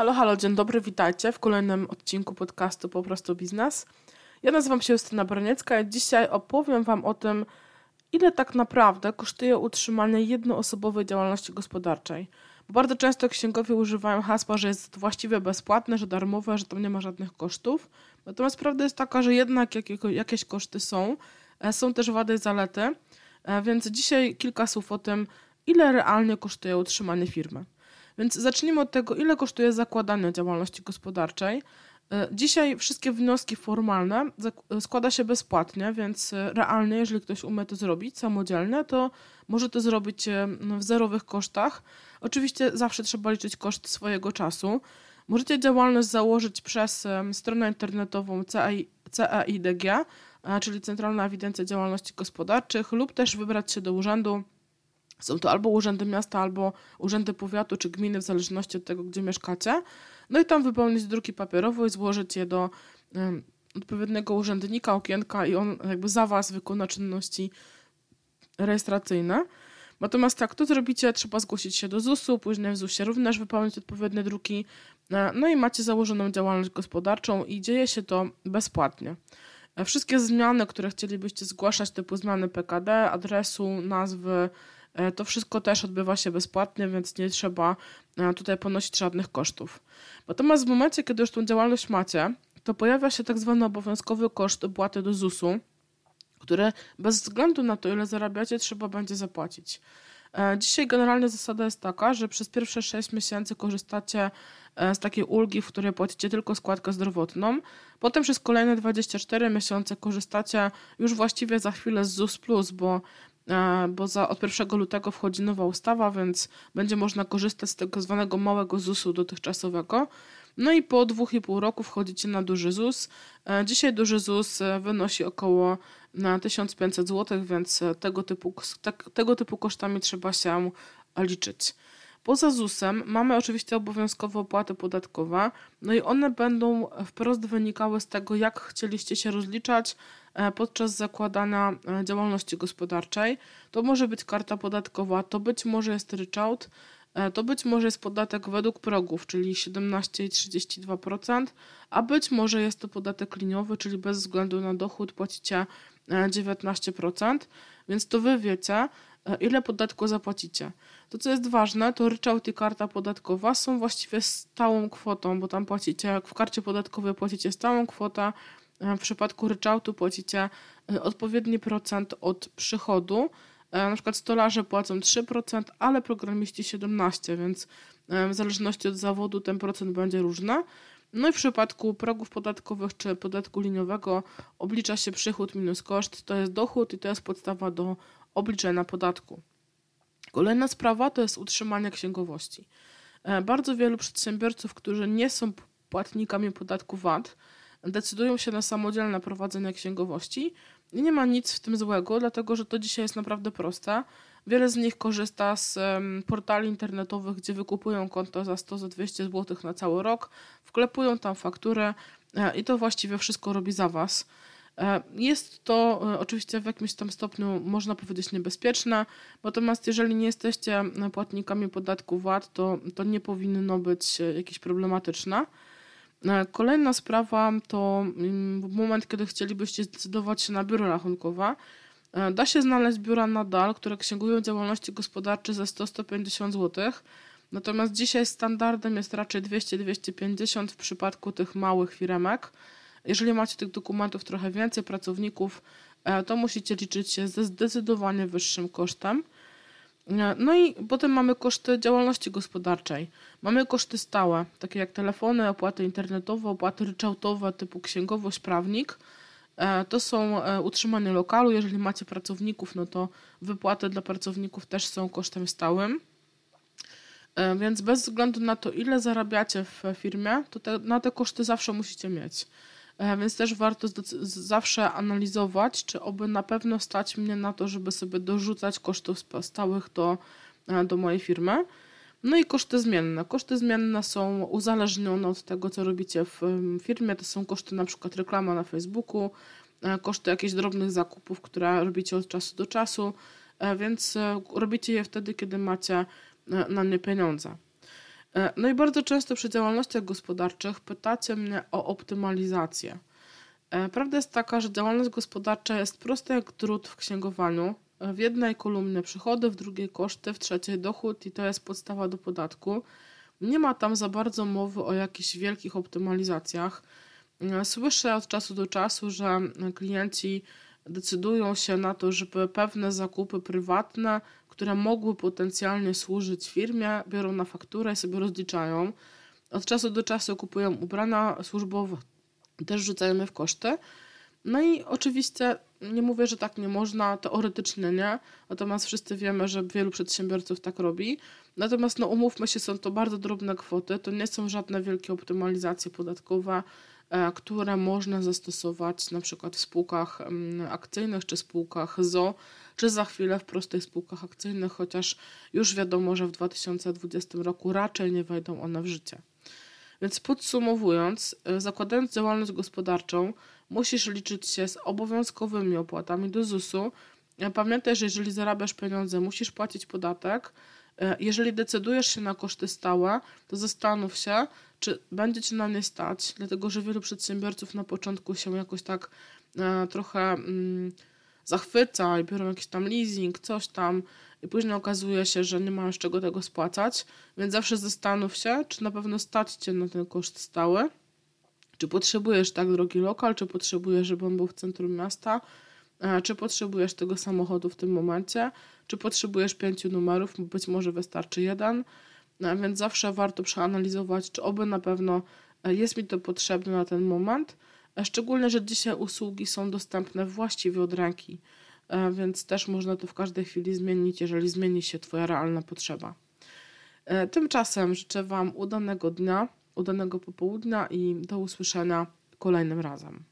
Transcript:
Halo, halo, dzień dobry, witajcie w kolejnym odcinku podcastu Po prostu Biznes. Ja nazywam się Justyna Broniecka i dzisiaj opowiem Wam o tym, ile tak naprawdę kosztuje utrzymanie jednoosobowej działalności gospodarczej. Bo bardzo często księgowie używają hasła, że jest właściwie bezpłatne, że darmowe, że tam nie ma żadnych kosztów. Natomiast prawda jest taka, że jednak jakieś koszty są. E, są też wady i zalety. E, więc dzisiaj kilka słów o tym, ile realnie kosztuje utrzymanie firmy. Więc zacznijmy od tego, ile kosztuje zakładanie działalności gospodarczej. E, dzisiaj wszystkie wnioski formalne składa się bezpłatnie, więc e, realnie, jeżeli ktoś umie to zrobić samodzielnie, to może to zrobić e, w zerowych kosztach. Oczywiście zawsze trzeba liczyć koszt swojego czasu. Możecie działalność założyć przez stronę internetową CEIDG, czyli Centralna Ewidencja Działalności Gospodarczych, lub też wybrać się do urzędu są to albo urzędy miasta, albo urzędy powiatu czy gminy, w zależności od tego, gdzie mieszkacie. No i tam wypełnić druki papierowe i złożyć je do odpowiedniego urzędnika, okienka i on jakby za Was wykona czynności rejestracyjne. Natomiast tak, to zrobicie, trzeba zgłosić się do ZUS-u, później w ZUS-ie również wypełnić odpowiednie druki, e, no i macie założoną działalność gospodarczą i dzieje się to bezpłatnie. E, wszystkie zmiany, które chcielibyście zgłaszać, typu zmiany PKD, adresu, nazwy, to wszystko też odbywa się bezpłatnie, więc nie trzeba e, tutaj ponosić żadnych kosztów. Natomiast w momencie, kiedy już tą działalność macie, to pojawia się tak zwany obowiązkowy koszt opłaty do ZUS-u, który bez względu na to, ile zarabiacie, trzeba będzie zapłacić. E, dzisiaj generalnie zasada jest taka, że przez pierwsze 6 miesięcy korzystacie z takiej ulgi, w której płacicie tylko składkę zdrowotną. Potem przez kolejne 24 miesiące korzystacie już właściwie za chwilę z ZUS, bo E, bo za, od 1 lutego wchodzi nowa ustawa, więc będzie można korzystać z tego zwanego małego ZUS-u dotychczasowego. No i po dwóch i pół roku wchodzicie na duży ZUS. E, dzisiaj duży ZUS e, wynosi około na 1500 zł, więc tego typu, tak, tego typu kosztami trzeba się liczyć. Poza ZUS-em mamy oczywiście obowiązkowe opłaty podatkowe, no i one będą wprost wynikały z tego, jak chcieliście się rozliczać e, podczas zakładania e, działalności gospodarczej. To może być karta podatkowa, to być może jest ryczałt, e, to być może jest podatek według progów, czyli 17,32%, a być może jest to podatek liniowy, czyli bez względu na dochód płacicie 19%, więc to wy wiecie, ile podatku zapłacicie. To, co jest ważne, to ryczałt i karta podatkowa są właściwie stałą kwotą, bo tam płacicie, w karcie podatkowej płacicie stałą kwotę, w przypadku ryczałtu płacicie e, odpowiedni procent od przychodu. E, na przykład stolarze płacą 3%, ale programiści 17%, więc e, w zależności od zawodu ten procent będzie różny. No i w przypadku progów podatkowych czy podatku liniowego oblicza się przychód minus koszt, to jest dochód i to jest podstawa do obliczenia podatku. Kolejna sprawa to jest utrzymanie księgowości. E, bardzo wielu przedsiębiorców, którzy nie są płatnikami podatku VAT, decydują się na samodzielne prowadzenie księgowości i nie ma nic w tym złego, dlatego że to dzisiaj jest naprawdę proste. Wiele z nich korzysta z portali internetowych, gdzie wykupują konto za 100 za 200 zł na cały rok, wklepują tam fakturę e, i to właściwie wszystko robi za Was. E, jest to e, oczywiście w jakimś tam stopniu, można powiedzieć, niebezpieczne, natomiast jeżeli nie jesteście płatnikami podatku VAT, to, to nie powinno być e, jakieś problematyczne. Kolejna sprawa to mm, moment, kiedy chcielibyście zdecydować się na biuro rachunkowe. Da się znaleźć biura nadal, które księgują działalności gospodarcze za 100-150 zł. Natomiast dzisiaj standardem jest raczej 200-250 w przypadku tych małych firemek. Jeżeli macie tych dokumentów trochę więcej, pracowników, e, to musicie liczyć się ze zdecydowanie wyższym kosztem. E, no i potem mamy koszty działalności gospodarczej. Mamy koszty stałe, takie jak telefony, opłaty internetowe, opłaty ryczałtowe typu księgowość, prawnik. E, to są utrzymanie lokalu. Jeżeli macie pracowników, no to wypłaty dla pracowników też są kosztem stałym. Więc bez względu na to, ile zarabiacie w firmie, to te, na te koszty zawsze musicie mieć. E, więc też warto zawsze analizować, czy oby na pewno stać mnie na to, żeby sobie dorzucać kosztów stałych do, e, do mojej firmy. No i koszty zmienne. Koszty zmienne są uzależnione od tego, co robicie w firmie. To są koszty na przykład reklama na Facebooku, e, koszty jakichś drobnych zakupów, które robicie od czasu do czasu, więc robicie je wtedy, kiedy macie na nie pieniądze. No i bardzo często przy działalnościach gospodarczych pytacie mnie o optymalizację. Prawda jest taka, że działalność gospodarcza jest prosta jak drut w księgowaniu. W jednej kolumnie przychody, w drugiej koszty, w trzeciej dochód i to jest podstawa do podatku. Nie ma tam za bardzo mowy o jakichś wielkich optymalizacjach. Słyszę od czasu do czasu, że klienci decydują się na to, żeby pewne zakupy prywatne, które mogły potencjalnie służyć firmie, biorą na fakturę i sobie rozliczają. Od czasu do czasu kupują ubrania służbowe, też rzucajmy w koszty. No i oczywiście nie mówię, że tak nie można, teoretycznie nie, natomiast wszyscy wiemy, że wielu przedsiębiorców tak robi. Natomiast no umówmy się, są to bardzo drobne kwoty, to nie są żadne wielkie optymalizacje podatkowe, które można zastosować na przykład w spółkach mm, akcyjnych czy spółkach ZO, czy za chwilę w prostych spółkach akcyjnych, chociaż już wiadomo, że w 2020 roku raczej nie wejdą one w życie. Więc podsumowując, e, zakładając działalność gospodarczą, musisz liczyć się z obowiązkowymi opłatami do ZUS-u. E, pamiętaj, że jeżeli zarabiasz pieniądze, musisz płacić podatek. E, jeżeli decydujesz się na koszty stałe, to zastanów się, czy będzie ci na nie stać, dlatego że wielu przedsiębiorców na początku się jakoś tak trochę mm, zachwyca i biorą jakiś tam leasing, coś tam i później okazuje się, że nie masz czego tego spłacać, więc zawsze zastanów się, czy na pewno stać cię na ten koszt stały, czy potrzebujesz tak drogi lokal, czy potrzebujesz, żeby on był w centrum miasta, e, czy potrzebujesz tego samochodu w tym momencie, czy potrzebujesz pięciu numerów, być może wystarczy jeden, e, więc zawsze warto przeanalizować, czy oby na pewno e, jest mi to potrzebne na ten moment, szczególnie, że dzisiaj usługi są dostępne właściwie od ręki. E, więc też można to w każdej chwili zmienić, jeżeli zmieni się Twoja realna potrzeba. E, tymczasem życzę Wam udanego dnia, udanego popołudnia i do usłyszenia kolejnym razem.